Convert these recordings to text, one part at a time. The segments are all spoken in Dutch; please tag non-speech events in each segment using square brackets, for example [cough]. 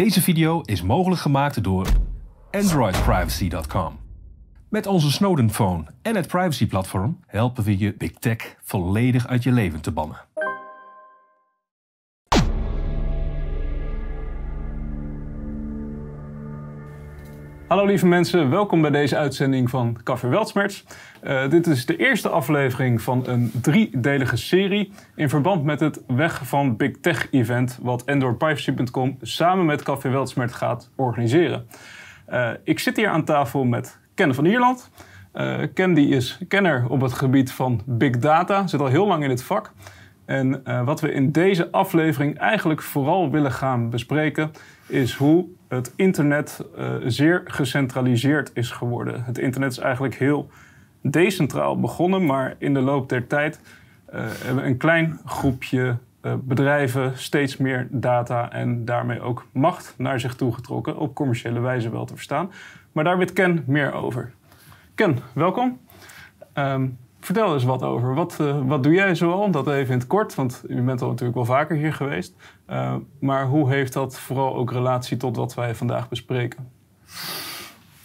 Deze video is mogelijk gemaakt door AndroidPrivacy.com. Met onze Snowden Phone en het privacyplatform helpen we je Big Tech volledig uit je leven te bannen. Hallo lieve mensen, welkom bij deze uitzending van Café Weltsmerts. Uh, dit is de eerste aflevering van een driedelige serie in verband met het Weg van Big Tech event wat EndorPrivacy.com samen met Café Weltsmerts gaat organiseren. Uh, ik zit hier aan tafel met Ken van Ierland. Uh, Ken die is kenner op het gebied van big data, zit al heel lang in het vak. En wat we in deze aflevering eigenlijk vooral willen gaan bespreken is hoe het internet uh, zeer gecentraliseerd is geworden. Het internet is eigenlijk heel decentraal begonnen, maar in de loop der tijd uh, hebben een klein groepje uh, bedrijven steeds meer data en daarmee ook macht naar zich toe getrokken, op commerciële wijze wel te verstaan. Maar daar weet Ken meer over. Ken, welkom. Um, Vertel eens wat over. Wat, uh, wat doe jij zoal? Dat even in het kort, want u bent al natuurlijk wel vaker hier geweest. Uh, maar hoe heeft dat vooral ook relatie tot wat wij vandaag bespreken?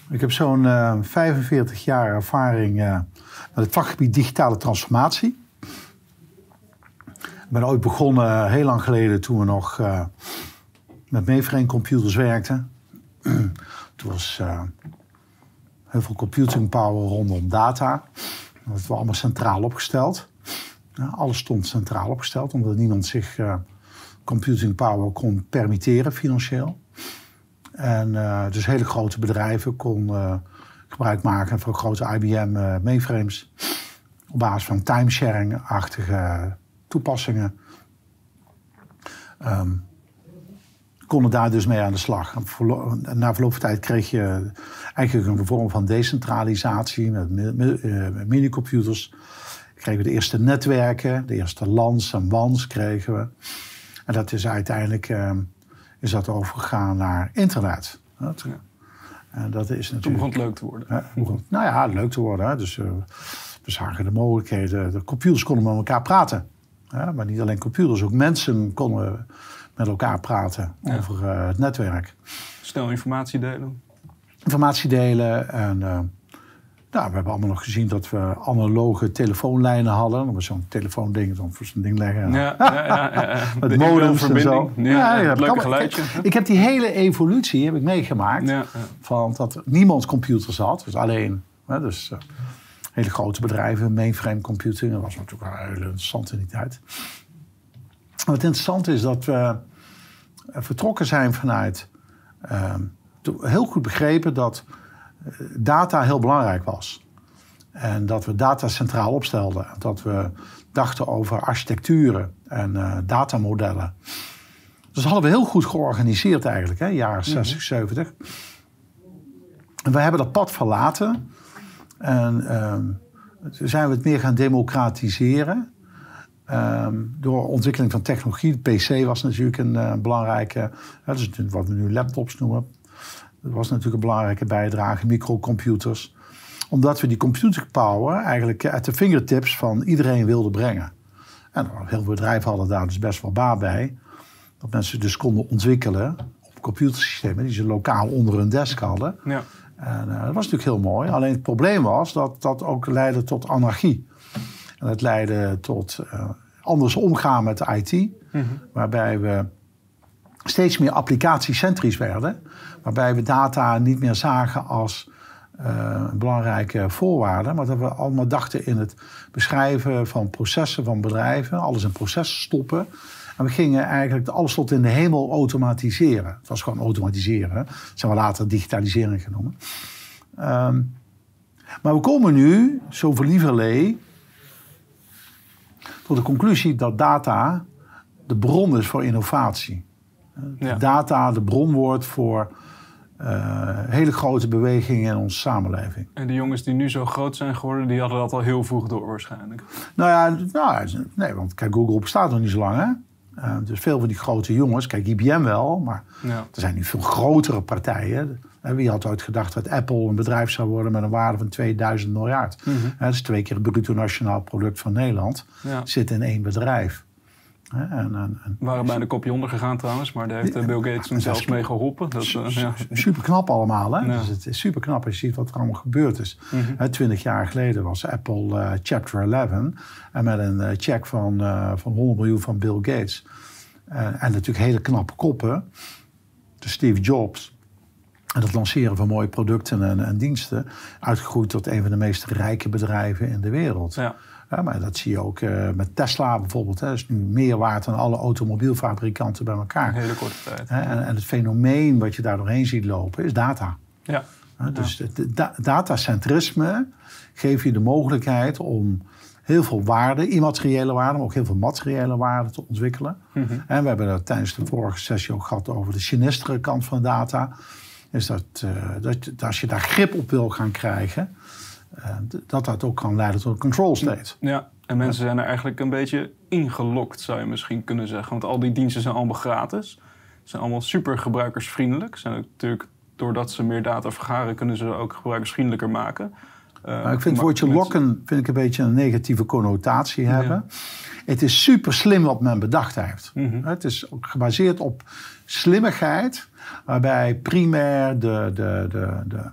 Ik heb zo'n uh, 45 jaar ervaring met het vakgebied digitale transformatie. Ik ben ooit begonnen, heel lang geleden, toen we nog met mainframe computers werkten. [clears throat] toen was heel veel computing power rondom data. Dat was allemaal centraal opgesteld. Ja, alles stond centraal opgesteld, omdat niemand zich uh, computing power kon permitteren financieel. En uh, dus hele grote bedrijven konden uh, gebruik maken van grote IBM mainframes. Op basis van timesharing-achtige toepassingen. Um, konden daar dus mee aan de slag. Na verloop van tijd kreeg je eigenlijk een vorm van decentralisatie met minicomputers. Kregen we de eerste netwerken, de eerste LANs en WANs kregen we. En dat is uiteindelijk uh, is dat overgegaan naar internet. En dat is natuurlijk, Toen begon het leuk te worden. Ja, nou ja, leuk te worden. Hè. Dus uh, we zagen de mogelijkheden. De computers konden met elkaar praten. maar niet alleen computers, ook mensen konden met elkaar praten over uh, het netwerk. Snel informatie delen. Informatie delen en uh, nou, we hebben allemaal nog gezien dat we analoge telefoonlijnen hadden. Dat was zo'n telefoonding, dan voor zo'n ding leggen. Ja, ja, ja, ja. [laughs] Met modems en zo. Ja, ja, leuke geluidje. Ik, ik, heb die hele evolutie heb ik meegemaakt. Van dat niemand computers had, dus alleen. Hè, dus uh, hele grote bedrijven, mainframe computing. Dat was natuurlijk wel een hele interessante in die tijd. Wat interessant is dat we vertrokken zijn vanuit. Uh, heel goed begrepen dat eh, data heel belangrijk was. En dat we data centraal opstelden. Dat we dachten over architecturen en uh, datamodellen. Dus dat hadden we heel goed georganiseerd eigenlijk, hè, jaren 60, 70. En we hebben dat pad verlaten. En uh, zijn we het meer gaan democratiseren. Um, door ontwikkeling van technologie. De PC was natuurlijk een uh, belangrijke, dat is wat we nu laptops noemen. Dat was natuurlijk een belangrijke bijdrage, microcomputers. Omdat we die computing power eigenlijk uit de fingertips van iedereen wilden brengen. En heel veel bedrijven hadden daar dus best wel baat bij. Dat mensen dus konden ontwikkelen op computersystemen die ze lokaal onder hun desk hadden. Ja. En uh, dat was natuurlijk heel mooi. Alleen het probleem was dat dat ook leidde tot anarchie. En het leidde tot uh, anders omgaan met de IT. Mhm. Waarbij we steeds meer applicatiecentrisch werden. Waarbij we data niet meer zagen als uh, een belangrijke voorwaarde. Maar dat we allemaal dachten in het beschrijven van processen van bedrijven. Alles in processen stoppen. En we gingen eigenlijk alles tot in de hemel automatiseren. Het was gewoon automatiseren. Dat zijn we later digitalisering genoemd. Um, maar we komen nu, zo verlieverlee, tot de conclusie dat data de bron is voor innovatie. Ja. Data de bron wordt voor uh, hele grote bewegingen in onze samenleving. En de jongens die nu zo groot zijn geworden, die hadden dat al heel vroeg door waarschijnlijk. Nou ja, nou, nee, want kijk, Google bestaat nog niet zo lang hè. Uh, dus veel van die grote jongens, kijk IBM wel, maar ja. er zijn nu veel grotere partijen. Wie had ooit gedacht dat Apple een bedrijf zou worden met een waarde van 2000 miljard? Mm -hmm. Dat is twee keer het bruto nationaal product van Nederland. Ja. Zit in één bedrijf. En, en, en, waren bijna een kopje ondergegaan trouwens, maar daar heeft Bill Gates toen zelfs mee geholpen. Dat, ja. Super knap allemaal, hè? Dus het is super knap als je ziet wat er allemaal gebeurd is. Mm Twintig jaar geleden was Apple Chapter 11 en met een check van, van 100 miljoen van Bill Gates. en natuurlijk hele knappe koppen. De Steve Jobs, en het lanceren van mooie producten en, en, diensten uitgegroeid tot een van de meest rijke bedrijven in de wereld. Ja. ja maar dat zie je ook uh, met Tesla bijvoorbeeld. Dat is nu meer waard dan alle automobielfabrikanten bij elkaar. Een hele korte tijd. En, en, het fenomeen wat je daar doorheen ziet lopen is data. Ja. dus da datacentrisme geeft je de mogelijkheid om heel veel waarde, immateriële waarde, maar ook heel veel materiële waarde te ontwikkelen. Mm -hmm. En we hebben het tijdens de vorige sessie ook gehad over de sinistere kant van data is dat, uh, dat, als je daar grip op wil gaan krijgen, uh, dat dat ook kan leiden tot een control state. Ja, en mensen zijn er eigenlijk een beetje ingelokt, zou je misschien kunnen zeggen. Want al die diensten zijn allemaal gratis. Zijn allemaal super gebruikersvriendelijk. Zijn natuurlijk, doordat ze meer data vergaren, kunnen ze ook gebruikersvriendelijker maken. Uh, ik vind het woordje lokken vind ik een beetje een negatieve connotatie hebben. Het is super slim wat men bedacht heeft. Mm -hmm. Het is gebaseerd op slimmigheid Waarbij primair de, de, de, de,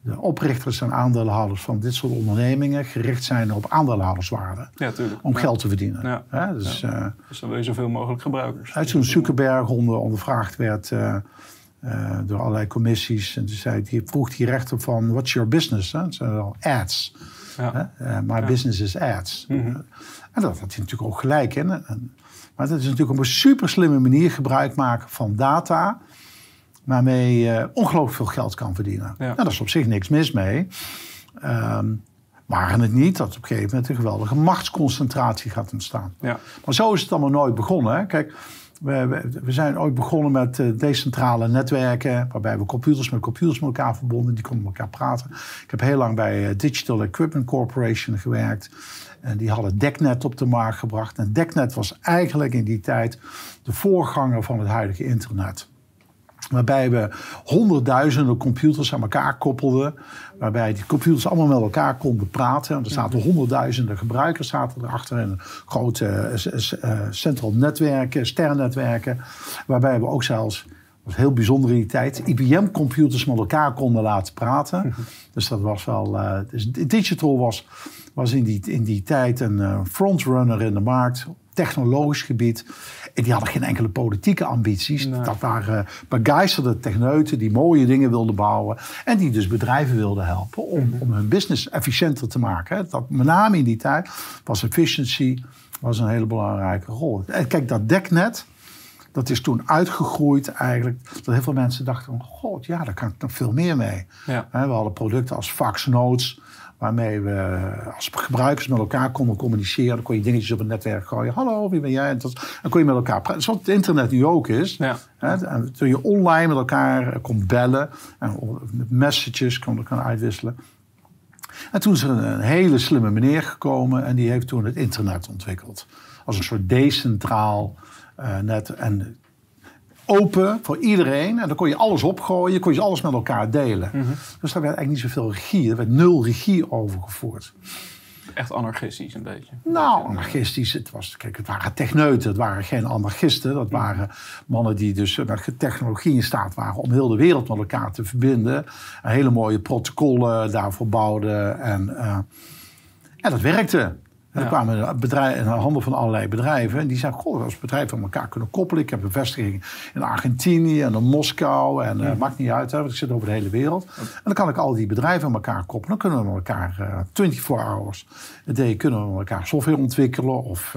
de oprichters en aandeelhouders van dit soort ondernemingen gericht zijn op aandeelhouderswaarde. Ja, om geld te verdienen. Ja. dus. Uh, dus dan wil je zoveel mogelijk gebruikers. Uit zo'n Zuckerberg onder, ondervraagd werd uh, uh, door allerlei commissies. En toen zei, die vroeg die rechter van, what's your business? Hè? Dat ads. Ja. my business is ads. Mm -hmm. En dat had hij natuurlijk ook gelijk in. Maar dat is natuurlijk op een super slimme manier gebruik maken van data waarmee je ongelooflijk veel geld kan verdienen. Ja. Nou, daar is op zich niks mis mee. Um, waren het niet dat op een gegeven moment een geweldige machtsconcentratie gaat ontstaan. Ja. Maar zo is het allemaal nooit begonnen. Hè? Kijk, we, we, zijn ooit begonnen met uh, decentrale netwerken, waarbij we computers met computers met elkaar verbonden, die konden met elkaar praten. Ik heb heel lang bij uh, Digital Equipment Corporation gewerkt. En die hadden DECnet op de markt gebracht. En DECnet was eigenlijk in die tijd de voorganger van het huidige internet. Waarbij we honderdduizenden computers aan elkaar koppelden. Waarbij die computers allemaal met elkaar konden praten. En er zaten honderdduizenden gebruikers zaten erachter. En grote uh, central netwerken, sternnetwerken. Waarbij we ook zelfs, dat was heel bijzonder in die tijd, IBM-computers met elkaar konden laten praten. Dus dat was wel. Uh, dus digital was, was in, die, in die tijd een frontrunner in de markt technologisch gebied. En die hadden geen enkele politieke ambities. Dat waren begeisterde techneuten die mooie dingen wilden bouwen. En die dus bedrijven wilden helpen om, mhm. om hun business efficiënter te maken. Dat, met name in die tijd was efficiency was een hele belangrijke rol. En kijk, dat deknet, dat is toen uitgegroeid eigenlijk. Dat heel veel mensen dachten, god, ja, daar kan ik nog veel meer mee. Ja. We hadden producten als fax notes Waarmee we als gebruikers met elkaar konden communiceren. Dan kon je dingetjes op het netwerk gooien. Hallo, wie ben jij? En dan kon je met elkaar praten. Zoals het internet nu ook is. Ja. Hè? Toen je online met elkaar kon bellen. En messages kon, kon uitwisselen. En toen is er een hele slimme meneer gekomen. En die heeft toen het internet ontwikkeld. Als een soort decentraal uh, net. En open voor iedereen. En dan kon je alles opgooien, kon je alles met elkaar delen. Mhm. Dus daar werd eigenlijk niet zoveel regie. Er werd nul regie overgevoerd. Echt anarchistisch een beetje. Nou, anarchistisch. Het, was, kijk, het waren techneuten, het waren geen anarchisten. Dat waren mannen die dus met technologie in staat waren om heel de wereld met elkaar te verbinden. En hele mooie protocollen daarvoor bouwden. En, uh, en dat werkte. En er kwamen bedrijven, in handen van allerlei bedrijven. En die zeiden, goh, als bedrijven aan elkaar kunnen koppelen. Ik heb een vestiging in Argentinië en in Moskou. En uh, maakt niet uit, hè, want ik zit over de hele wereld. En dan kan ik al die bedrijven aan elkaar koppelen. Dan kunnen we met elkaar uh, eh, 24 hours a day kunnen we met elkaar software ontwikkelen. Of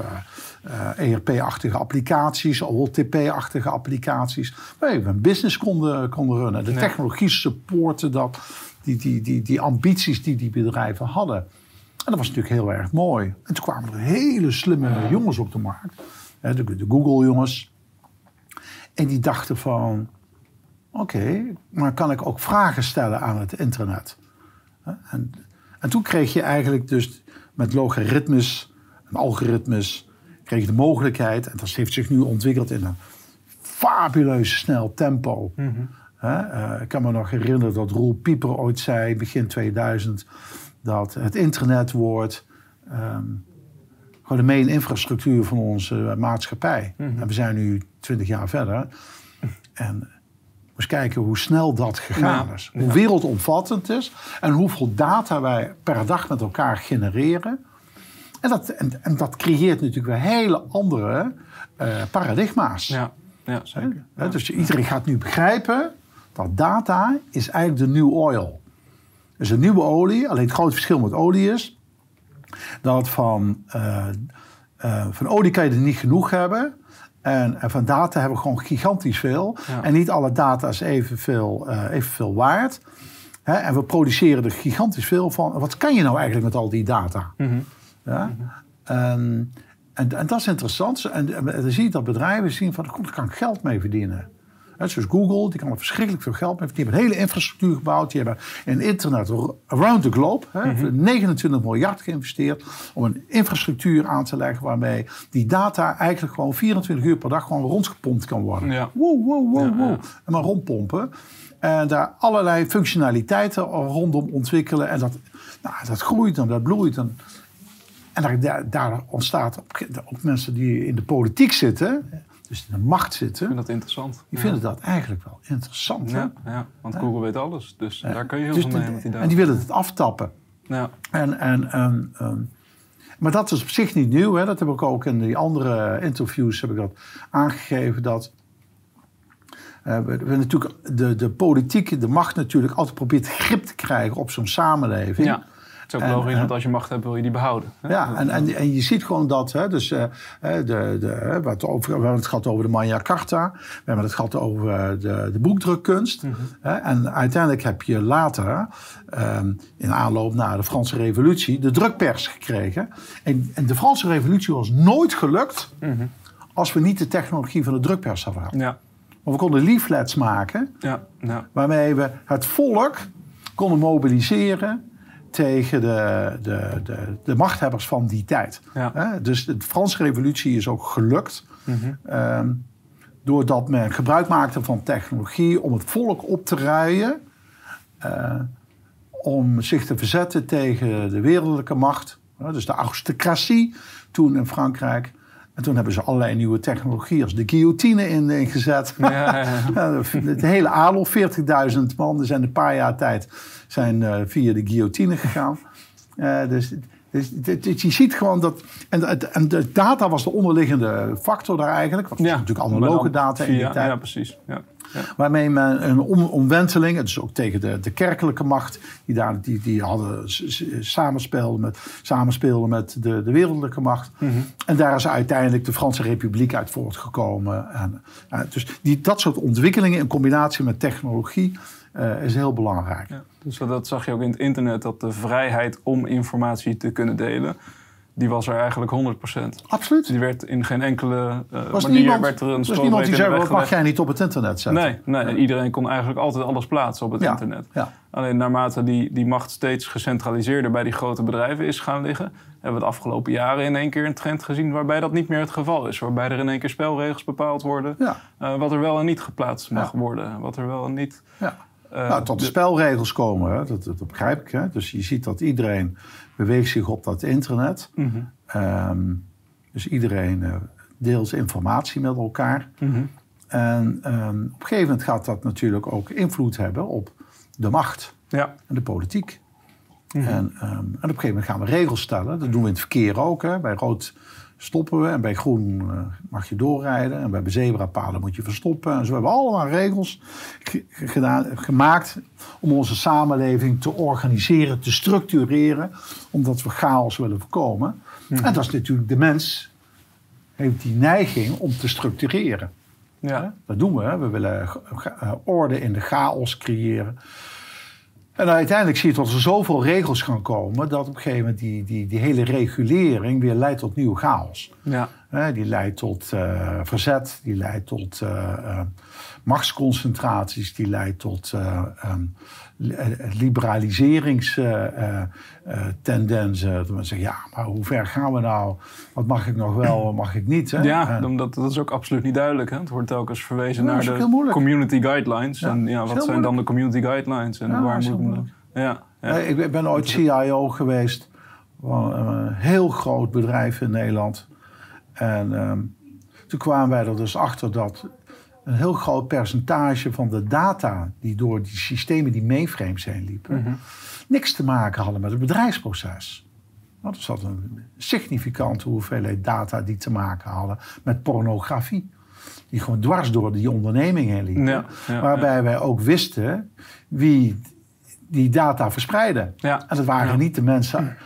uh, ERP-achtige applicaties, OLTP-achtige applicaties. Waar we een business konden, konden runnen. De technologie supporten dat, die, die, die, die ambities die die bedrijven hadden. En dat was natuurlijk heel erg mooi. En toen kwamen er hele slimme jongens op de markt. De, Google-jongens. En die dachten van... Oké, maar kan ik ook vragen stellen aan het internet? En, en toen kreeg je eigenlijk dus met logaritmes en algoritmes... kreeg je de mogelijkheid... en dat heeft zich nu ontwikkeld in een fabuleus snel tempo... Mm ik kan me nog herinneren dat Roel Pieper ooit zei, begin 2000 dat het internetwoord um, gewoon de main infrastructuur van onze maatschappij. En we zijn nu twintig jaar verder. En eens kijken hoe snel dat gegaan Ja. is. Hoe wereldomvattend het is. En hoeveel data wij per dag met elkaar genereren. En dat, en, en dat creëert natuurlijk weer hele andere eh, paradigma's. Ja, ja zeker. Dus iedereen gaat nu begrijpen dat data is eigenlijk de new oil. Dus een nieuwe olie, alleen het grote verschil met olie is dat van, eh, van olie kan je er niet genoeg hebben. En, en van data hebben we gewoon gigantisch veel. Ja. En niet alle data is evenveel, eh evenveel waard. Hè, en we produceren er gigantisch veel van. Wat kan je nou eigenlijk met al die data? Mhm. Ja? En, en, en dat is interessant. En, en dan zie je dat bedrijven zien van, daar kan ik geld mee verdienen. Zoals Google, die kan er verschrikkelijk veel geld mee. Die hebben een hele infrastructuur gebouwd. Die hebben in internet around the globe hè, voor 29 miljard geïnvesteerd om een infrastructuur aan te leggen waarmee die data eigenlijk gewoon 24 uur per dag gewoon rondgepompt kan worden. Ja. Wow, wow, wow, Ja, wow. ja. En maar rondpompen. En daar allerlei functionaliteiten rondom ontwikkelen. En dat, nou, dat groeit en dat bloeit. En, en daar, daar, ontstaat ook, ook mensen die in de politiek zitten, dus in de macht Ik zitten, vind dat interessant. die ja. vinden dat eigenlijk wel interessant. Ja, ja, want Google weet alles. Dus daar kun je heel Dus veel mee die en die willen het aftappen. Ja, En, en, en, maar dat is op zich niet nieuw. Hè? Dat heb ik ook in die andere interviews heb ik dat aangegeven. Dat eh, we, we natuurlijk de, de politiek, de macht natuurlijk altijd probeert grip te krijgen op zo'n samenleving. ja. Het is ook logisch, eh, want als je macht hebt, wil je die behouden. hè? Ja, en, en, en je ziet gewoon dat, hè, dus, eh, de, de, wat over, we hebben het gehad over de Magna Carta, we hebben het gehad over eh, de, de boekdrukkunst. hè, en uiteindelijk heb je later, ehm, in aanloop naar de Franse Revolutie, de drukpers gekregen. En, en de Franse Revolutie was nooit gelukt als we niet de technologie van de drukpers hadden gehad. Ja, Maar we konden leaflets maken ja, ja. waarmee we het volk konden mobiliseren tegen de, de, de, de machthebbers van die tijd. Ja. Dus de Franse revolutie is ook gelukt. ehm, doordat men gebruik maakte van technologie om het volk op te ruien. eh, om zich te verzetten tegen de wereldlijke macht. Dus de aristocratie toen in Frankrijk. En toen hebben ze allerlei nieuwe technologie als de guillotine in, ingezet. Ja, ja, ja. Ja, de, de hele adel, 40.000 man, zijn in een paar jaar tijd zijn, eh, via de guillotine gegaan. Eh, dus, dus, je ziet gewoon dat. En, het- en de data was de onderliggende factor daar eigenlijk. Want het was natuurlijk analoge data in die tijd. Ja, precies. Ja. Ja. Waarmee men een om, omwenteling, het is ook tegen de, de kerkelijke macht, die daar die, die hadden s- s- samenspeelden met, samenspeelden met de, de wereldlijke macht. En daar is uiteindelijk de Franse Republiek uit voortgekomen. En, eh, dus die, dat soort ontwikkelingen in combinatie met technologie eh, is heel belangrijk. Ja, dus dat zag je ook in het internet, dat de vrijheid om informatie te kunnen delen, die was er eigenlijk 100%. Absoluut. Die werd in geen enkele uh, Was manier niemand, werd er een was niemand die zei, wat mag jij niet op het internet zetten? Nee, nee, en iedereen kon eigenlijk altijd alles plaatsen op het Ja, internet. ja. Alleen naarmate die, die macht steeds gecentraliseerder bij die grote bedrijven is gaan liggen, hebben we de afgelopen jaren in één keer een trend gezien waarbij dat niet meer het geval is. Waarbij er in één keer spelregels bepaald worden, eh, wat er wel en niet geplaatst mag worden. Wat er wel en niet... Ja. Eh, nou, tot de spelregels komen, hè. Dat, dat begrijp ik. Hè. Dus je ziet dat iedereen beweegt zich op dat internet. Mhm. Ehm, dus iedereen eh, deelt informatie met elkaar. Mhm. En ehm, op een gegeven moment gaat dat natuurlijk ook invloed hebben op de macht Ja, en de politiek. Mhm. En, ehm, en op een gegeven moment gaan we regels stellen. Dat doen we in het verkeer ook. Hè. Bij rood stoppen we en bij groen eh, mag je doorrijden. En bij zebrapaden moet je verstoppen. En zo hebben we allemaal regels ge- gedaan, gemaakt om onze samenleving te organiseren, te structureren. Omdat we chaos willen voorkomen. Mhm. En dat is natuurlijk de mens heeft die neiging om te structureren. ja. Dat doen we. hè. We willen ga- eh, orde in de chaos creëren. En uiteindelijk zie je dat er zoveel regels gaan komen... dat op een gegeven moment die, die, die hele regulering weer leidt tot nieuwe chaos. ja. Die leidt tot eh, verzet, die leidt tot eh, eh, machtsconcentraties... die leidt tot eh, ehm, eh, liberaliseringstendensen. dat mensen zeggen, ja, maar hoe ver gaan we nou? Wat mag ik nog wel, wat mag ik niet? Hè? Ja, En- omdat, dat is ook absoluut niet duidelijk. Hè? Het wordt telkens verwezen naar de community guidelines. Ja, en ja, wat zijn dan de community guidelines? En Ja, waar moet Ja, ja. Nee, ik ben- ooit CIO geweest Een heel groot bedrijf in Nederland. En ehm, toen kwamen wij er dus achter dat een heel groot percentage van de data die door die systemen die mainframes heen liepen, mhm. niks te maken hadden met het bedrijfsproces. Want er zat een significante hoeveelheid data die te maken hadden met pornografie. Die gewoon dwars door die onderneming heen liepen. waarbij wij ook wisten wie die data verspreiden. En dat waren niet de mensen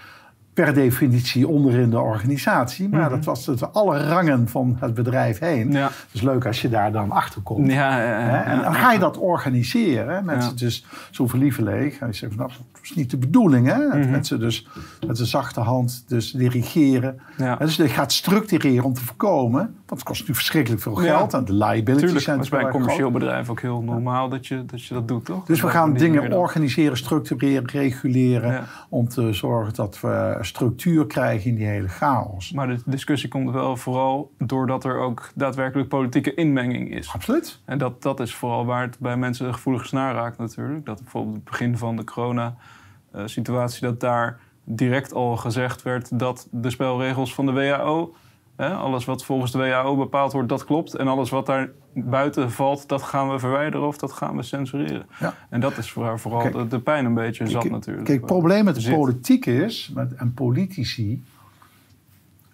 per definitie onderin de organisatie. Maar mhm. dat was het alle rangen van het bedrijf heen. Ja. Dus leuk als je daar dan achter komt. Ja, ja, en dan ga je dat organiseren. Mensen dus zo verlieven leeg. En je zegt, nou, dat is niet de bedoeling. Hè? Mm Mensen dus met een zachte hand dus dirigeren. Dus je gaat structureren om te voorkomen. Want het kost nu verschrikkelijk veel geld. En de liabilities Tuurlijk, zijn is bij een commercieel bedrijf ook heel normaal dat je dat, je dat doet, toch? Dus we gaan dingen organiseren, structureren, reguleren. Om te zorgen dat we structuur krijgen in die hele chaos. Maar de discussie komt wel vooral doordat er ook daadwerkelijk politieke inmenging is. Absoluut. En dat, dat is vooral waar het bij mensen de gevoelige snaar raakt natuurlijk. Dat bijvoorbeeld het begin van de corona-situatie... dat daar direct al gezegd werd dat de spelregels van de WHO... Hè, alles wat volgens de WHO bepaald wordt, dat klopt. En alles wat daar buiten valt, dat gaan we verwijderen of dat gaan we censureren. Ja. En dat is waar vooral de, pijn een beetje zat natuurlijk. Kijk, het probleem met de politiek is, met, en politici,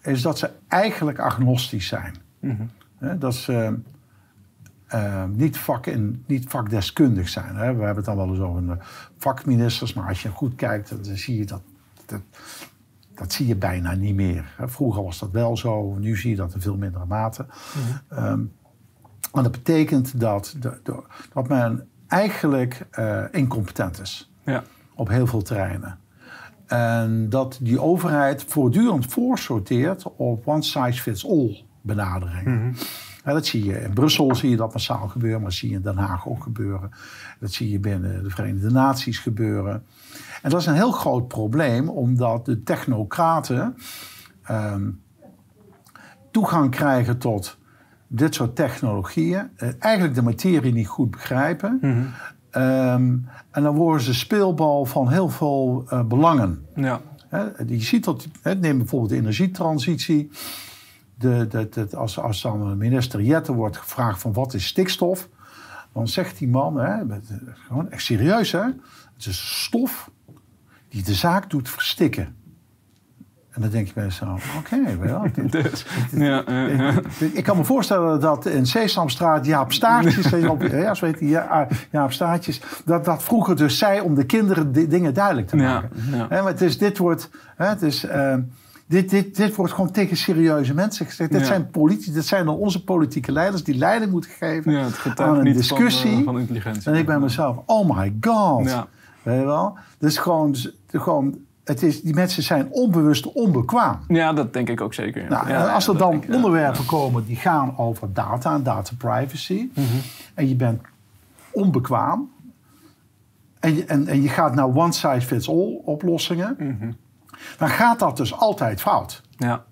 is dat ze eigenlijk agnostisch zijn. Mm dat ze uh, niet, vak in, niet vakdeskundig zijn. Hè? We hebben het dan wel eens over vakministers, maar als je goed kijkt, dan zie je dat, dat dat zie je bijna niet meer. Vroeger was dat wel zo, nu zie je dat in veel mindere mate. Mm en dat betekent dat, dat men eigenlijk uh, incompetent is ja. op heel veel terreinen. En dat die overheid voortdurend voorsorteert op one size fits all benaderingen. Mhm. Dat zie je in Brussel, zie je dat massaal gebeuren, maar dat zie je in Den Haag ook gebeuren. Dat zie je binnen de Verenigde Naties gebeuren. En dat is een heel groot probleem, omdat de technocraten ehm, toegang krijgen tot dit soort technologieën, eh, eigenlijk de materie niet goed begrijpen. Mhm. Ehm, en dan worden ze speelbal van heel veel uh, belangen. Ja. je ziet dat, neem bijvoorbeeld de energietransitie. De, de, de, als, als dan minister Jette wordt gevraagd van wat is stikstof, dan zegt die man, hè, gewoon echt serieus hè, het is stof die de zaak doet verstikken. En dan denk je bij jezelf, oké, wel. Dus, ja, Ik kan me voorstellen dat in Sesamstraat Jaap Staartjes, [laughs] ja, zo heet die, Jaap Staartjes, dat dat vroeger dus zei om de kinderen dingen duidelijk te maken. Ja, ja. maar het is, dit wordt, het is, uh, dit, dit, dit wordt gewoon tegen serieuze mensen gezegd. Dit zijn politici, dit zijn dan onze politieke leiders die leiding moeten geven ja, aan een discussie. Van, van intelligentie. En ik ben mezelf, oh my god. Ja. Weet je wel? Dus gewoon, gewoon het is, die mensen zijn onbewust onbekwaam. Ja, dat denk ik ook zeker. Nou, ja, als er dan onderwerpen komen die gaan over data en data privacy... Mhm. en je bent onbekwaam... en je, en, en je gaat naar one-size-fits-all oplossingen... Mhm. Dan gaat dat dus altijd fout. Ja.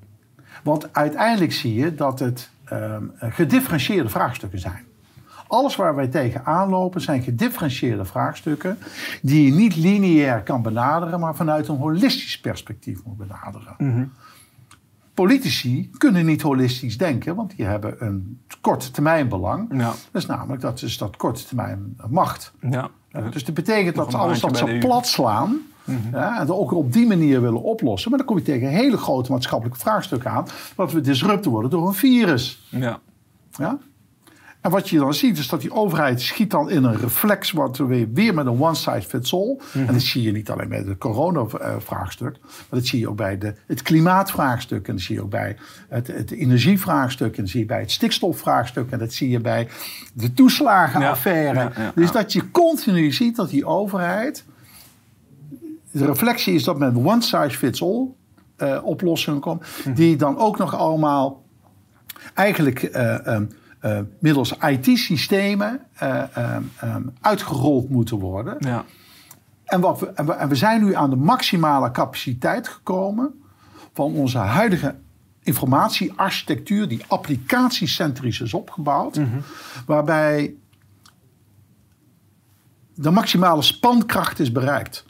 Want uiteindelijk zie je dat het um, gedifferentieerde vraagstukken zijn. Alles waar wij tegen aanlopen zijn gedifferentieerde vraagstukken die je niet lineair kan benaderen, maar vanuit een holistisch perspectief moet benaderen. Mhm. Politici kunnen niet holistisch denken, want die hebben een korte termijn belang. Ja. Dat is namelijk dat, is dat korte termijn macht. Ja. dus dat betekent dat alles dat ze plat slaan, mm ja, en ook op die manier willen oplossen. Maar dan kom je tegen hele grote maatschappelijke vraagstukken aan. Dat we disrupten worden door een virus. Ja. Ja? En wat je dan ziet is dat die overheid schiet dan in een reflex, wat weer, weer met een one size fits all. En dat zie je niet alleen bij het corona-vraagstuk, maar dat zie je ook bij de, het klimaatvraagstuk. En dat zie je ook bij het, het energievraagstuk. En dat zie je bij het stikstofvraagstuk. En dat zie je bij de toeslagenaffaire. dus dat je continu ziet dat die overheid. De reflectie is dat met one size fits all uh, oplossingen komt, mhm. die dan ook nog allemaal eigenlijk uh, um, uh, middels IT-systemen uh, um, uitgerold moeten worden. Ja. En, wat we, en, we, en we zijn nu aan de maximale capaciteit gekomen van onze huidige informatiearchitectuur, die applicatiecentrisch is opgebouwd, mm -hmm. waarbij de maximale spankracht is bereikt.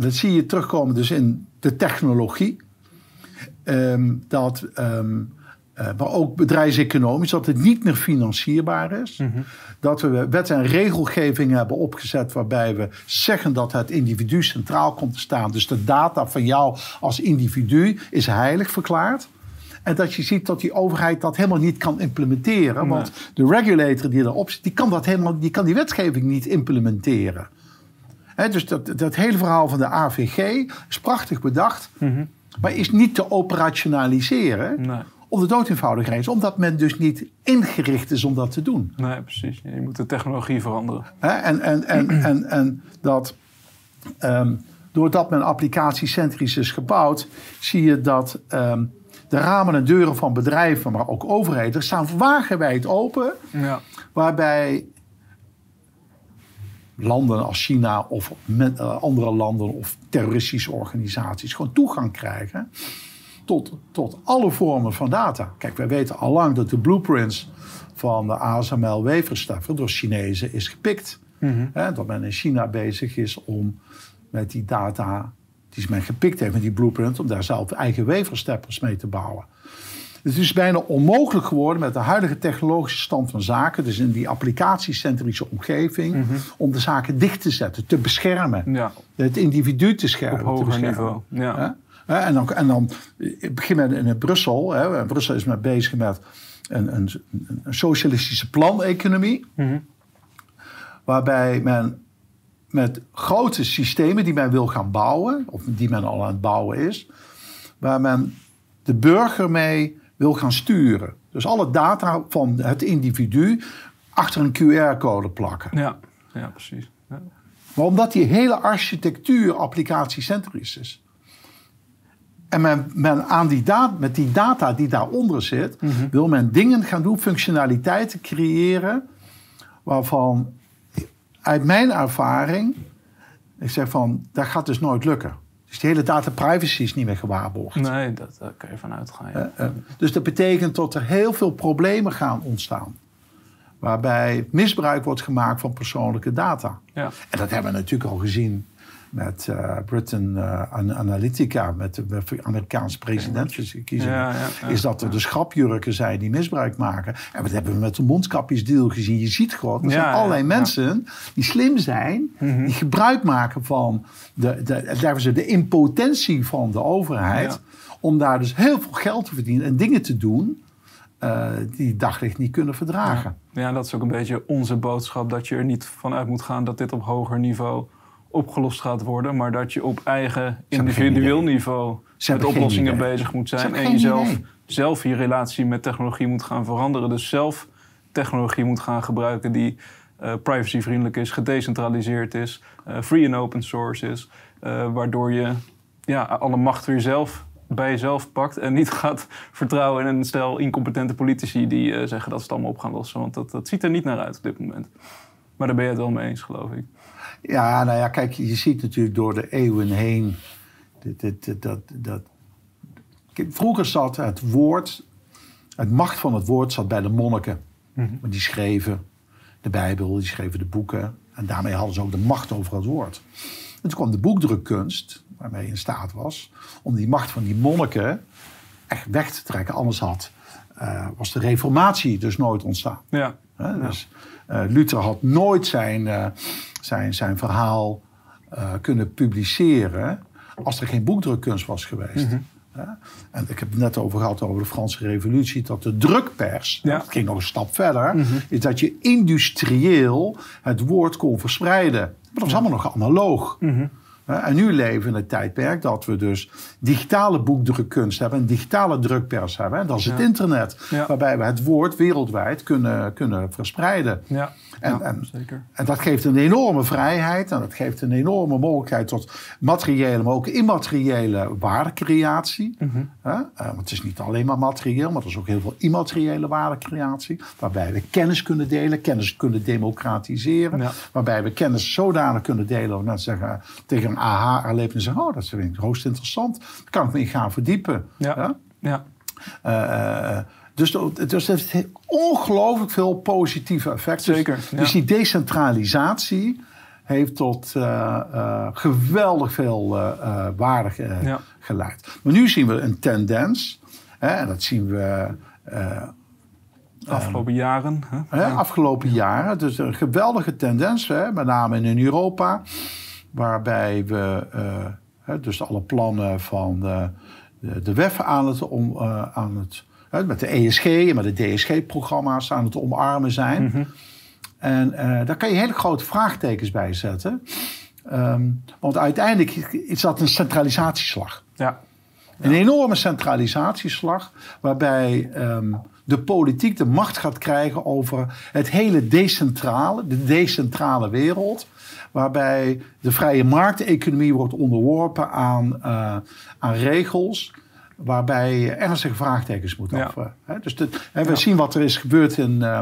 En dat zie je terugkomen dus in de technologie. Ehm, dat, ehm, eh, maar ook bedrijfseconomisch, dat het niet meer financierbaar is. Mhm. Dat we wet en regelgeving hebben opgezet waarbij we zeggen dat het individu centraal komt te staan. Dus de data van jou als individu is heilig verklaard. En dat je ziet dat die overheid dat helemaal niet kan implementeren. Want de regulator die erop zit, die kan, dat helemaal, die, kan die wetgeving niet implementeren. Dus dat, dat hele verhaal van de AVG is prachtig bedacht. Mhm. Maar is niet te operationaliseren. Nee. Om de dood eenvoudig. Omdat men dus niet ingericht is om dat te doen. Nee, precies. Je moet de technologie veranderen. En, en, en, [clears throat] en, en dat ehm, doordat men applicatiecentrisch is gebouwd, zie je dat ehm, de ramen en deuren van bedrijven, maar ook overheden, staan wagenwijd open. Ja. Waarbij landen als China of met, eh, andere landen of terroristische organisaties gewoon toegang krijgen tot, tot alle vormen van data. Kijk, wij weten al lang dat de blueprints van de ASML waferstaffer door Chinezen is gepikt. Hè, dat men in China bezig is om met die data die men gepikt heeft met die blueprint, om daar zelf eigen wafersteppers mee te bouwen. Het is bijna onmogelijk geworden met de huidige technologische stand van zaken, dus in die applicatiecentrische omgeving, om de zaken dicht te zetten, te beschermen. ja, Het individu te schermen. op hoger beschermen. niveau. Ja. En dan, en dan beginnen we in Brussel. Hè? Brussel is met bezig met een, een, een socialistische planeconomie. Mhm. Waarbij men met grote systemen die men wil gaan bouwen, of die men al aan het bouwen is, waar men de burger mee wil gaan sturen. Dus alle data van het individu achter een QR-code plakken. Ja. ja, precies. Ja. Maar omdat die hele architectuur applicatiecentrisch is. En men, men aan die da- met die data die daaronder zit, wil men dingen gaan doen, functionaliteiten creëren, waarvan uit mijn ervaring, ik zeg van, dat gaat dus nooit lukken. Dus die hele data privacy is niet meer gewaarborgd. Nee, dat, daar kan je vanuit gaan. Ja. Eh, dus dat betekent dat er heel veel problemen gaan ontstaan. Waarbij misbruik wordt gemaakt van persoonlijke data. Ja. En dat hebben we natuurlijk al gezien met eh, Britain eh, An- Analytica, met de de Amerikaanse presidentsverkiezingen. Ja, ja, ja. is dat er dus grapjurken zijn die misbruik maken. En wat hebben we met de mondkapjesdeal gezien? Je ziet gewoon, er Ja, zijn ja, allerlei ja. mensen die slim zijn, die gebruik maken van de, de, ze de impotentie van de overheid. Om daar dus heel veel geld te verdienen en dingen te doen eh, die daglicht niet kunnen verdragen. Ja, dat is ook een beetje onze boodschap. Dat je er niet vanuit moet gaan dat dit op hoger niveau opgelost gaat worden. Maar dat je op eigen individueel niveau met oplossingen idee. bezig moet zijn. En jezelf idee. zelf je relatie met technologie moet gaan veranderen. Dus zelf technologie moet gaan gebruiken die eh, privacyvriendelijk is, gedecentraliseerd is, eh, free en open source is. eh, waardoor je ja, alle macht weer zelf bij jezelf pakt en niet [laughs] gaat vertrouwen in een stel incompetente politici die zeggen dat ze het allemaal op gaan lossen. Want dat, dat ziet er niet naar uit op dit moment. Maar daar ben je het wel mee eens, geloof ik. Ja, nou ja, kijk, je ziet natuurlijk door de eeuwen heen. dat, dat, Kijk, vroeger zat het woord, het macht van het woord zat bij de monniken. Want Die schreven de Bijbel, die schreven de boeken. En daarmee hadden ze ook de macht over het woord. En toen kwam de boekdrukkunst, waarmee je in staat was om die macht van die monniken echt weg te trekken. Anders had, eh, was de reformatie dus nooit ontstaan. Ja, dus, eh, Luther had nooit zijn, eh, zijn, zijn verhaal eh, kunnen publiceren als er geen boekdrukkunst was geweest. Mhm. En ik heb het net over gehad over de Franse Revolutie, dat de drukpers, Ja. Mhm. dat ging nog een stap verder, is dat je industrieel het woord kon verspreiden. Maar dat was allemaal nog analoog. Mhm. Hè, En nu leven we in het tijdperk dat we dus digitale boekdrukkunst hebben, een digitale drukpers hebben. En dat is het internet, Ja. waarbij we het woord wereldwijd kunnen, kunnen verspreiden. ja, En, ja, en, zeker. en dat geeft een enorme vrijheid en dat geeft een enorme mogelijkheid tot materiële, maar ook immateriële waardecreatie. Mhm. Eh, want het is niet alleen maar materieel, maar er is ook heel veel immateriële waardecreatie. Waarbij we kennis kunnen delen, kennis kunnen democratiseren. Ja. Waarbij we kennis zodanig kunnen delen dat mensen zeggen, tegen een aha-erlevenis zeggen: Oh, dat vind ik hoogst interessant. Daar kan ik me in gaan verdiepen. Ja. Ja, Eh, eh, dus, dus het heeft ongelooflijk veel positieve effecten. Zeker, Dus, ja. dus die decentralisatie heeft tot geweldig veel waarde geleid. Maar nu zien we een tendens, hè, en dat zien we afgelopen jaren. Hè? Afgelopen jaren. Dus een geweldige tendens, hè? met name in Europa. Waarbij we dus alle plannen van de, de, WEF aan het, om, aan het met de ESG en met de DSG-programma's aan het omarmen zijn. Mm -hmm. En uh, daar kan je hele grote vraagtekens bij zetten. Um, want uiteindelijk is dat een centralisatieslag. Ja. Een enorme centralisatieslag, waarbij um, de politiek de macht gaat krijgen over het hele decentrale, de decentrale wereld. Waarbij de vrije markteconomie wordt onderworpen aan, uh, aan regels. Waarbij ernstige vraagtekens moet af. Ja. Dus de, we ja. zien wat er is gebeurd in, uh,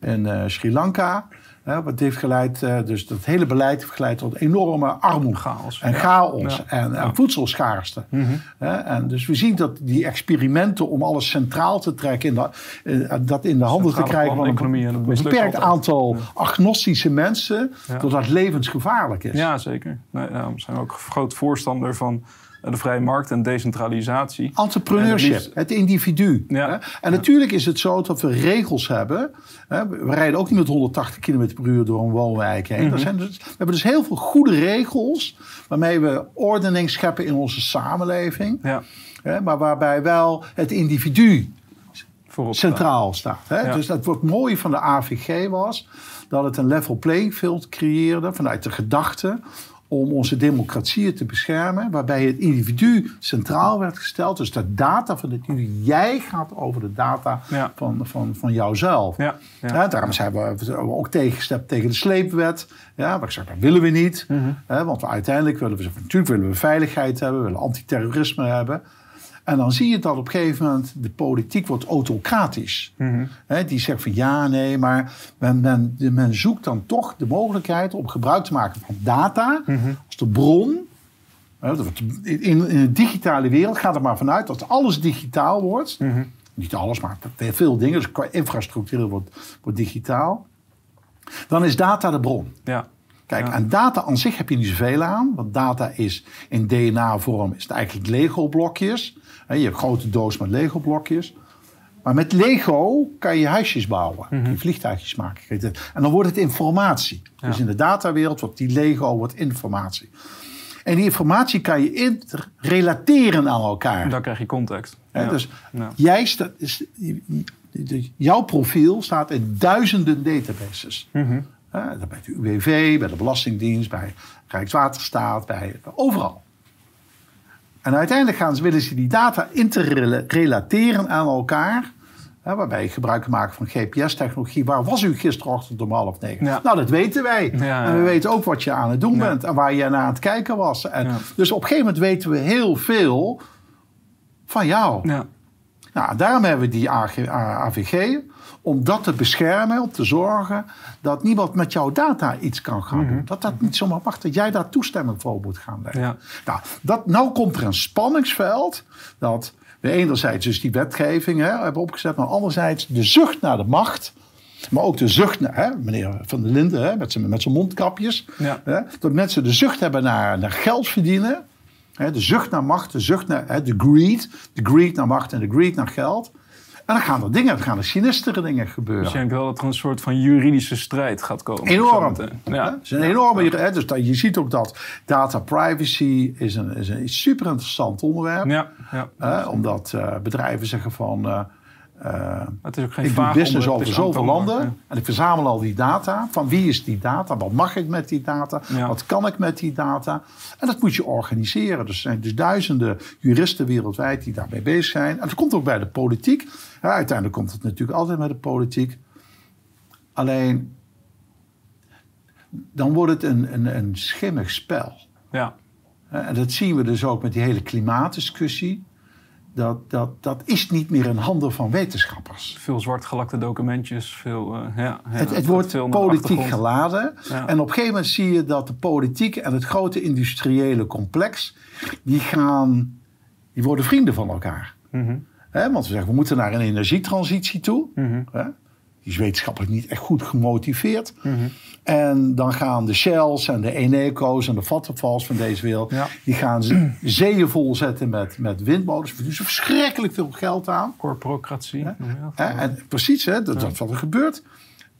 in uh, Sri Lanka. Hè, wat heeft geleid, uh, dus dat hele beleid heeft geleid tot enorme armoede. Chaos. En chaos. Ja. En, en voedselschaarste. Mhm. Mm -hmm. en dus we zien dat die experimenten om alles centraal te trekken, in de, uh, dat in de handen te krijgen van een, een beperkt aantal agnostische mensen, dat dat levensgevaarlijk is. Ja, zeker. We zijn ook groot voorstander van de vrije markt en decentralisatie. Entrepreneurship, het, het, individu. Ja. Hè? En natuurlijk is het zo dat we regels hebben. Hè? We rijden ook niet met 180 km per uur door een woonwijk heen. Mm -hmm. zijn dus, we hebben dus heel veel goede regels waarmee we ordening scheppen in onze samenleving. Ja. Hè? Maar waarbij wel het individu Voorop centraal staat. Hè? Ja. Dus dat wat mooi van de AVG was, dat het een level playing field creëerde vanuit de gedachte om onze democratieën te beschermen, waarbij het individu centraal werd gesteld. Dus de data van het individu, jij gaat over de data Ja. van, van, van jouzelf. Ja, ja. Ja, daarom zijn we, ook tegengestemd tegen de sleepwet. Ja, waar ik zeg, dat willen we niet. Mhm. Hè, want we uiteindelijk willen we, natuurlijk willen we veiligheid hebben, we willen antiterrorisme hebben. En dan zie je dat op een gegeven moment de politiek wordt autocratisch. Hè, die zegt van ja, nee, maar men, men, men zoekt dan toch de mogelijkheid om gebruik te maken van data Mhm. als de bron. In, in de digitale wereld gaat er maar vanuit dat alles digitaal wordt. Mhm. Niet alles, maar veel dingen. Dus qua infrastructuur wordt, wordt digitaal. Dan is data de bron. Ja. Kijk, aan data aan zich heb je niet zoveel aan. Want data is in DNA-vorm is het eigenlijk Lego-blokjes. Je hebt een grote doos met Lego-blokjes. Maar met Lego kan je huisjes bouwen. Je vliegtuigjes maken. En dan wordt het informatie. Dus in de datawereld wordt die Lego wordt informatie. En die informatie kan je relateren aan elkaar. Dan krijg je context. Ja. Dus Ja. jij staat, jouw profiel staat in duizenden databases. Hè, bij de UWV, bij de Belastingdienst, bij Rijkswaterstaat, bij, overal. En uiteindelijk gaan ze, willen ze die data interrelateren aan elkaar. Hè, waarbij je gebruik maakt van GPS-technologie. Waar was u gisterochtend om half negen? Ja. Nou, dat weten wij. Ja, En we weten ook wat je aan het doen bent. En waar je naar aan het kijken was. En. Dus op een gegeven moment weten we heel veel van jou. Nou, daarom hebben we die AVG. Om dat te beschermen, om te zorgen dat niemand met jouw data iets kan gaan Mhm. doen. Dat dat niet zomaar mag, dat jij daar toestemming voor moet gaan leggen. Ja. Nou, dat, nou komt er een spanningsveld dat we enerzijds dus die wetgeving hè, hebben opgezet, maar anderzijds de zucht naar de macht. Maar ook de zucht naar, hè, meneer Van der Linden hè, met zijn met zijn mondkapjes. Ja. Hè, dat mensen de zucht hebben naar, naar geld verdienen. De zucht naar macht, de zucht naar de greed. De greed naar macht en de greed naar geld. En dan gaan er dingen, dan gaan er sinistere dingen gebeuren. Dus je denkt wel dat er een soort van juridische strijd gaat komen. Enorm. Zometeen. Ja. Ja. Het is een enorme. Hè, dus dat, je ziet ook dat data privacy is een, is een super interessant onderwerp. Ja, ja. Omdat eh, bedrijven zeggen van. eh, Het is ook geen ik doe business over zoveel landen. En ik verzamel al die data. Van wie is die data? Wat mag ik met die data? Ja. Wat kan ik met die data? En dat moet je organiseren. Dus er zijn dus duizenden juristen wereldwijd die daarmee bezig zijn. En dat komt ook bij de politiek. Ja, uiteindelijk komt het natuurlijk altijd bij de politiek. Alleen, dan wordt het een, een, een schimmig spel. Ja. En dat zien we dus ook met die hele klimaatdiscussie. Dat, dat, dat is niet meer in handen van wetenschappers. Veel zwartgelakte documentjes, veel... eh, ja, Het, het wordt veel politiek geladen. Ja. En op een gegeven moment zie je dat de politiek en het grote industriële complex... die, gaan, die worden vrienden van elkaar. Mhm. Want we zeggen, we moeten naar een energietransitie toe. Hè? Die is wetenschappelijk niet echt goed gemotiveerd. En dan gaan de Shells en de Eneco's en de Vattenfalls van deze wereld... Ja. die gaan ze- [clears throat] zeeën volzetten met, met windmolens. Verdienen ze verschrikkelijk veel geld aan. Corporocratie. En precies, hè? Dat, dat is wat er gebeurt.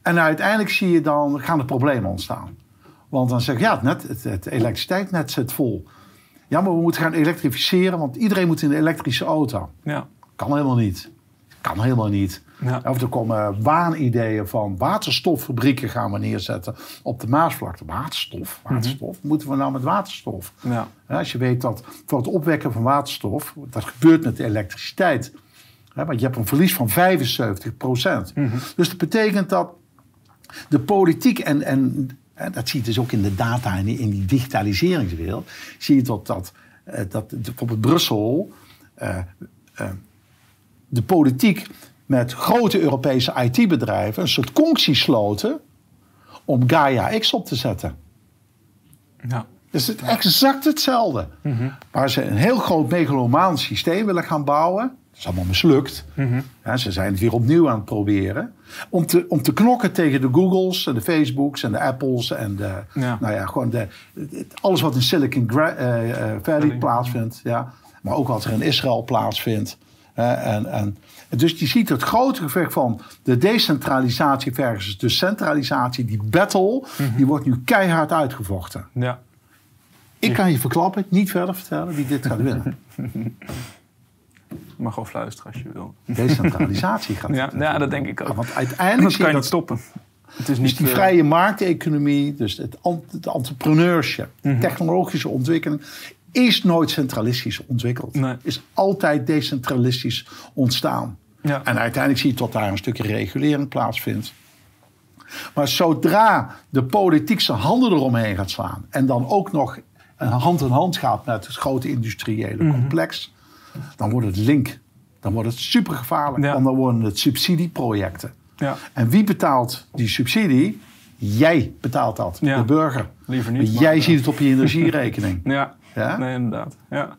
En uiteindelijk zie je dan, gaan er problemen ontstaan. Want dan zeg je, ja, het, net, het, het elektriciteitsnet zit vol. Ja, maar we moeten gaan elektrificeren, want iedereen moet in een elektrische auto. Ja. Kan helemaal niet. Kan helemaal niet. Ja. Of er komen waanideeën van waterstoffabrieken gaan we neerzetten op de Maasvlakte. Waterstof, waterstof. Wat moeten we nou met waterstof? Ja. Als je weet dat voor het opwekken van waterstof, dat gebeurt met de elektriciteit. Want je hebt een verlies van 75 procent. Dus dat betekent dat de politiek en, en, en dat zie je dus ook in de data en in die digitaliseringswereld, zie je dat, dat, eh, dat bijvoorbeeld Brussel, eh, eh, de politiek met grote Europese IT-bedrijven een soort conctie sloten om Gaia X op te zetten. Ja. Dus het is exact hetzelfde. Waar ze een heel groot megalomaan systeem willen gaan bouwen. Dat is allemaal mislukt. Ja, ze zijn het weer opnieuw aan het proberen. Om te, om te knokken tegen de Googles en de Facebooks en de Apples. En de, Ja. Nou ja, gewoon de, het- alles wat in Silicon eh, eh, Valley plaatsvindt. Ja. Maar ook wat er in Israël plaatsvindt. En, en, dus je ziet het grote gevecht van de decentralisatie versus de centralisatie. Die battle, die wordt nu keihard uitgevochten. Ja. Ik kan je verklappen, niet verder vertellen wie dit gaat winnen. Je mag gewoon fluisteren als je wil. Decentralisatie gaat [laughs] Ja, ja dat denk ik ook. Want uiteindelijk dat kan je je niet dat stoppen. Het is dus niet die eh, vrije markteconomie, dus het, het entrepreneurship, Mhm. technologische ontwikkeling, is nooit centralistisch ontwikkeld. Nee. Is altijd decentralistisch ontstaan. Ja. En uiteindelijk zie je tot daar een stukje regulering plaatsvindt. Maar zodra de politiek zijn handen eromheen gaat slaan en dan ook nog hand in hand gaat met het grote industriële Mhm. complex, dan wordt het link. Dan wordt het supergevaarlijk, Ja. want dan worden het subsidieprojecten. Ja. En wie betaalt die subsidie? Jij betaalt dat, Ja. de burger. Liever niet, Maar jij maar, ziet het op je energierekening. [laughs] Ja, Ja? nee, inderdaad. Ja.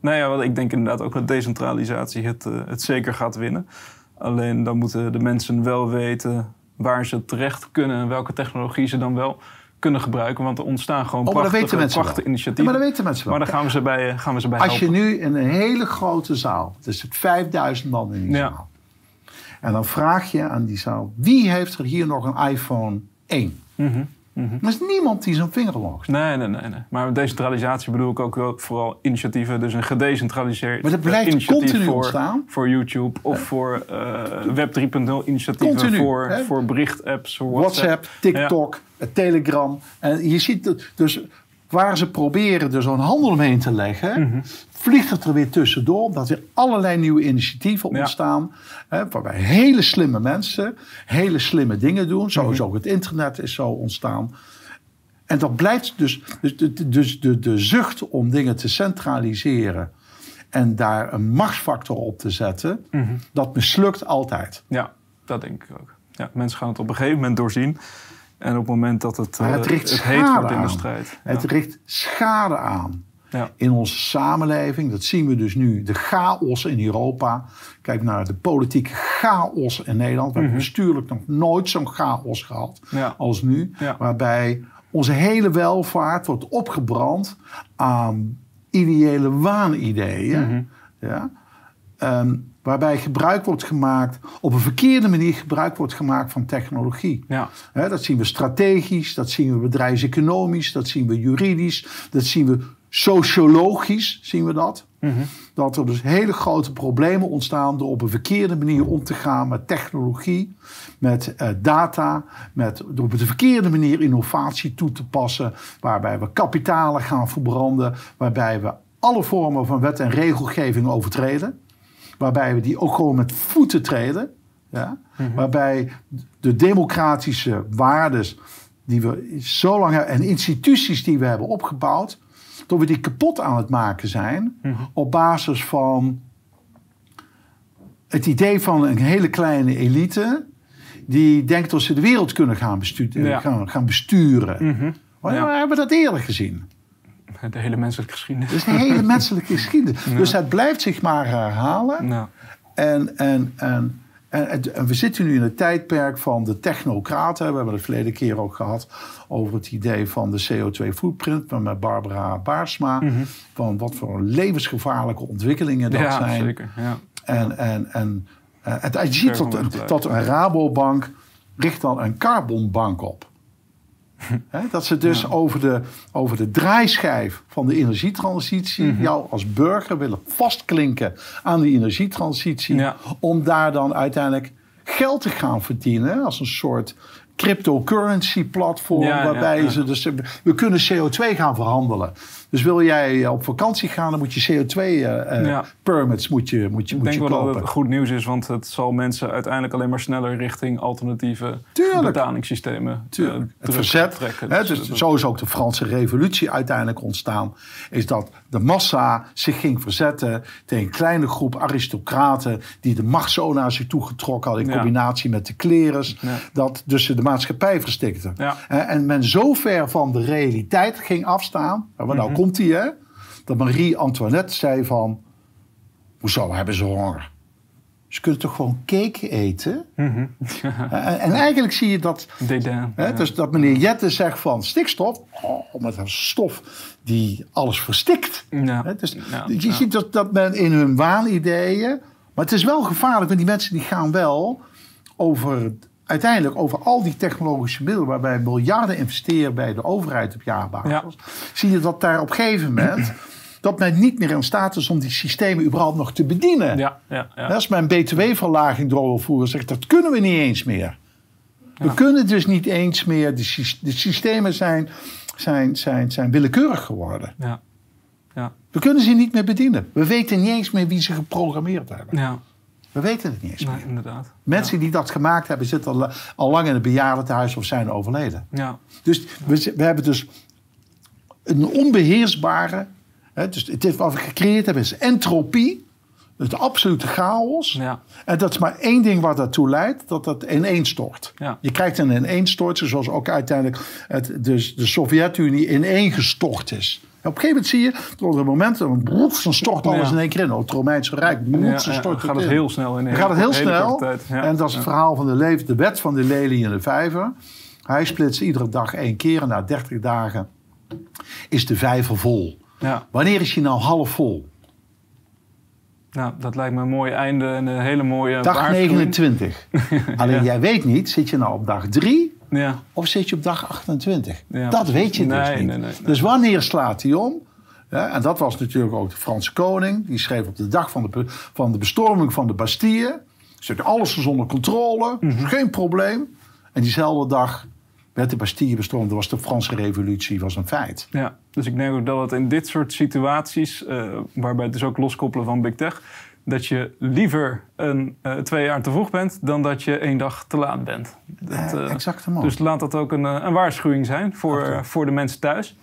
Nou ja, ik denk inderdaad ook dat decentralisatie het, eh, het zeker gaat winnen. Alleen dan moeten de mensen wel weten waar ze terecht kunnen en welke technologie ze dan wel kunnen gebruiken. Want er ontstaan gewoon Oh, prachtige, weten mensen prachtige wel. initiatieven. Ja, maar dat weten mensen wel. Maar daar gaan we ze bij, gaan we ze bij Als je nu in een hele grote zaal, dus het 5000 man in die Ja. zaal. En dan vraag je aan die zaal, wie heeft er hier nog een iPhone 1? Mhm, Er is niemand die zijn vinger omhoog steekt. Nee, nee, nee, nee. Maar met decentralisatie bedoel ik ook wel vooral initiatieven. Dus een gedecentraliseerd Maar dat blijft eh, initiatief continu voor, ontstaan. voor YouTube. Of voor eh, Web 3.0 initiatieven. Continu, voor, hè? voor berichtapps, WhatsApp. WhatsApp, TikTok, eh, Telegram. En je ziet het dus waar ze proberen er zo'n handel omheen te leggen, Mhm. vliegt het er weer tussendoor, omdat er allerlei nieuwe initiatieven Ja. ontstaan. Hè, waarbij hele slimme mensen hele slimme dingen doen. Zo Mhm. is ook het internet is zo ontstaan. En dat blijft dus, dus, de, dus de, de zucht om dingen te centraliseren en daar een machtsfactor op te zetten, Mhm. dat mislukt altijd. Ja, dat denk ik ook. Ja, mensen gaan het op een gegeven moment doorzien. En op het moment dat het, Maar het eh, richt heet wordt in de aan. strijd. Het ja. richt schade aan Ja. in onze samenleving. Dat zien we dus nu. De chaos in Europa. Kijk naar de politieke chaos in Nederland. We hebben bestuurlijk nog nooit zo'n chaos gehad Mhm. Ja. als nu. Waarbij onze hele welvaart wordt opgebrand aan ideële waanideeën. Mhm. ja? Ehm, waarbij gebruik wordt gemaakt, op een verkeerde manier gebruik wordt gemaakt van technologie. Ja. Dat zien we strategisch, dat zien we bedrijfseconomisch, dat zien we juridisch, dat zien we sociologisch, zien we dat. Dat er dus hele grote problemen ontstaan door op een verkeerde manier om te gaan met technologie, met eh, data, met door op de verkeerde manier innovatie toe te passen, waarbij we kapitalen gaan verbranden, waarbij we alle vormen van wet en regelgeving overtreden, waarbij we die ook gewoon met voeten treden. Ja? Waarbij de democratische waardes die we zo lang hebben en instituties die we hebben opgebouwd, dat we die kapot aan het maken zijn op basis van het idee van een hele kleine elite die denkt dat ze de wereld kunnen gaan, bestu- Ja. gaan, gaan besturen. Mhm. Maar Ja. we hebben dat eerder gezien. De hele menselijke geschiedenis. Is een hele menselijke [laughs] geschiedenis. Dus het blijft zich maar herhalen. En, en, en, En, en, we zitten nu in het tijdperk van de technocraten. We hebben het verleden keer ook gehad over het idee van de CO2-footprint met Barbara Baarsma. Mhm. Van wat voor levensgevaarlijke ontwikkelingen dat ja, zijn. Zeker, ja. En, en, en, en, en je ziet dat, dat een Rabobank richt dan een carbonbank op. [laughs] dat ze dus over, de, over de draaischijf van de energietransitie mhm. jou als burger willen vastklinken aan die energietransitie. Om daar dan uiteindelijk geld te gaan verdienen als een soort cryptocurrency platform. waarbij ze dus. We kunnen CO2 gaan verhandelen. Dus wil jij op vakantie gaan, dan moet je CO2-permits uh, moet je, moet je, moet je kopen. Ik denk wel dat het goed nieuws is, want het zal mensen uiteindelijk alleen maar sneller richting alternatieve betalingssystemen Tuurlijk. Uh, het verzet. Trekken. Hè, dus, dus zo is ook de Franse revolutie uiteindelijk ontstaan. Is dat de massa zich ging verzetten tegen een kleine groep aristocraten die de macht zo naar zich toe getrokken hadden in combinatie met de klerus. Dat dus de maatschappij verstikten. En men zo ver van de realiteit ging afstaan. Maar nou komt hij, hè? Dat Marie-Antoinette zei van... Hoezo hebben ze honger? Ze kunnen toch gewoon cake eten? Mhm. [laughs] en, en, eigenlijk zie je dat... hè, dus dat meneer Jette zegt van stikstof... Oh, met een stof die alles verstikt. Ja. Hè, dus je ziet dat, dat men in hun waanideeën... Maar het is wel gevaarlijk, want die mensen die gaan wel over uiteindelijk over al die technologische middelen, waarbij miljarden investeren bij de overheid op jaarbasis, zie je dat daar op een gegeven moment. [clears throat] dat men niet meer in staat is om die systemen überhaupt nog te bedienen. Ja, ja, ja. Als men btw-verlaging door wil voeren, zegt dat kunnen we niet eens meer. We kunnen dus niet eens meer, de, de systemen zijn, zijn, zijn, zijn willekeurig geworden. Ja. Ja. We kunnen ze niet meer bedienen. We weten niet eens meer wie ze geprogrammeerd hebben. Ja. We weten het niet eens nee, meer. Inderdaad. Mensen die dat gemaakt hebben, zitten al, al lang in het bejaardentehuis of zijn overleden. Ja. Dus we, we hebben dus een onbeheersbare. Hè, dus het is wat we gecreëerd hebben is entropie. Het absolute chaos. Ja. En dat is maar één ding wat daartoe leidt, dat dat ineenstort. Ja. Je krijgt een ineenstorting, zoals ook uiteindelijk het, dus de Sovjet-Unie ineengestort is. Op een gegeven moment zie je, tot een moment, dan, dan stort alles in één keer in. Het Romeinse Rijk, ja, stort gaat het heel snel in. Dan gaat het heel snel. En dat is het verhaal van de, leven, de wet van de lelie en de vijver. Hij splitst iedere dag één keer en na 30 dagen is de vijver vol. Wanneer is hij nou half vol? Nou, dat lijkt me een mooi einde en een hele mooie Dag 29. [laughs] Alleen jij weet niet, zit je nou op dag 3 ja. Of zit je op dag 28? dat weet je dus niet. Nee, nee, dus wanneer slaat hij om? Ja, en dat was natuurlijk ook de Franse koning. Die schreef op de dag van de, van de bestorming van de Bastille. Zette alles onder controle, mhm. geen probleem. En diezelfde dag werd de Bastille bestormd. Dat was de Franse revolutie, was een feit. Ja, dus ik denk ook dat het in dit soort situaties, uh, waarbij het dus ook loskoppelen van Big Tech dat je liever een, uh, twee jaar te vroeg bent dan dat je één dag te laat bent. Dat, uh, exact dus laat dat ook een, een waarschuwing zijn voor, voor de mensen thuis.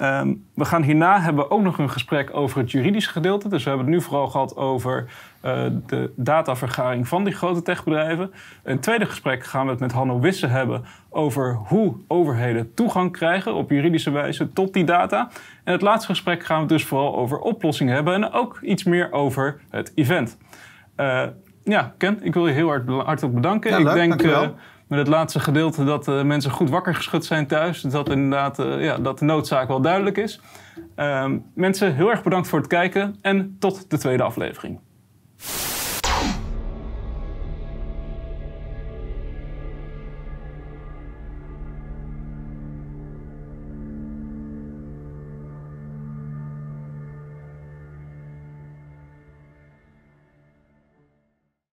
Ehm, we gaan hierna hebben ook nog een gesprek over het juridische gedeelte. Dus we hebben het nu vooral gehad over uh, de datavergaring van die grote techbedrijven. Een tweede gesprek gaan we het met Hanno Wisse hebben over hoe overheden toegang krijgen op juridische wijze tot die data. En het laatste gesprek gaan we dus vooral over oplossingen hebben en ook iets meer over het event. Uh, ja, Ken, ik wil je heel hard, hartelijk bedanken. ik denk uh, met het laatste gedeelte dat uh, mensen goed wakker geschud zijn thuis. Dat inderdaad ja, dat de noodzaak wel duidelijk is. Ehm, mensen, heel erg bedankt voor het kijken en tot de tweede aflevering.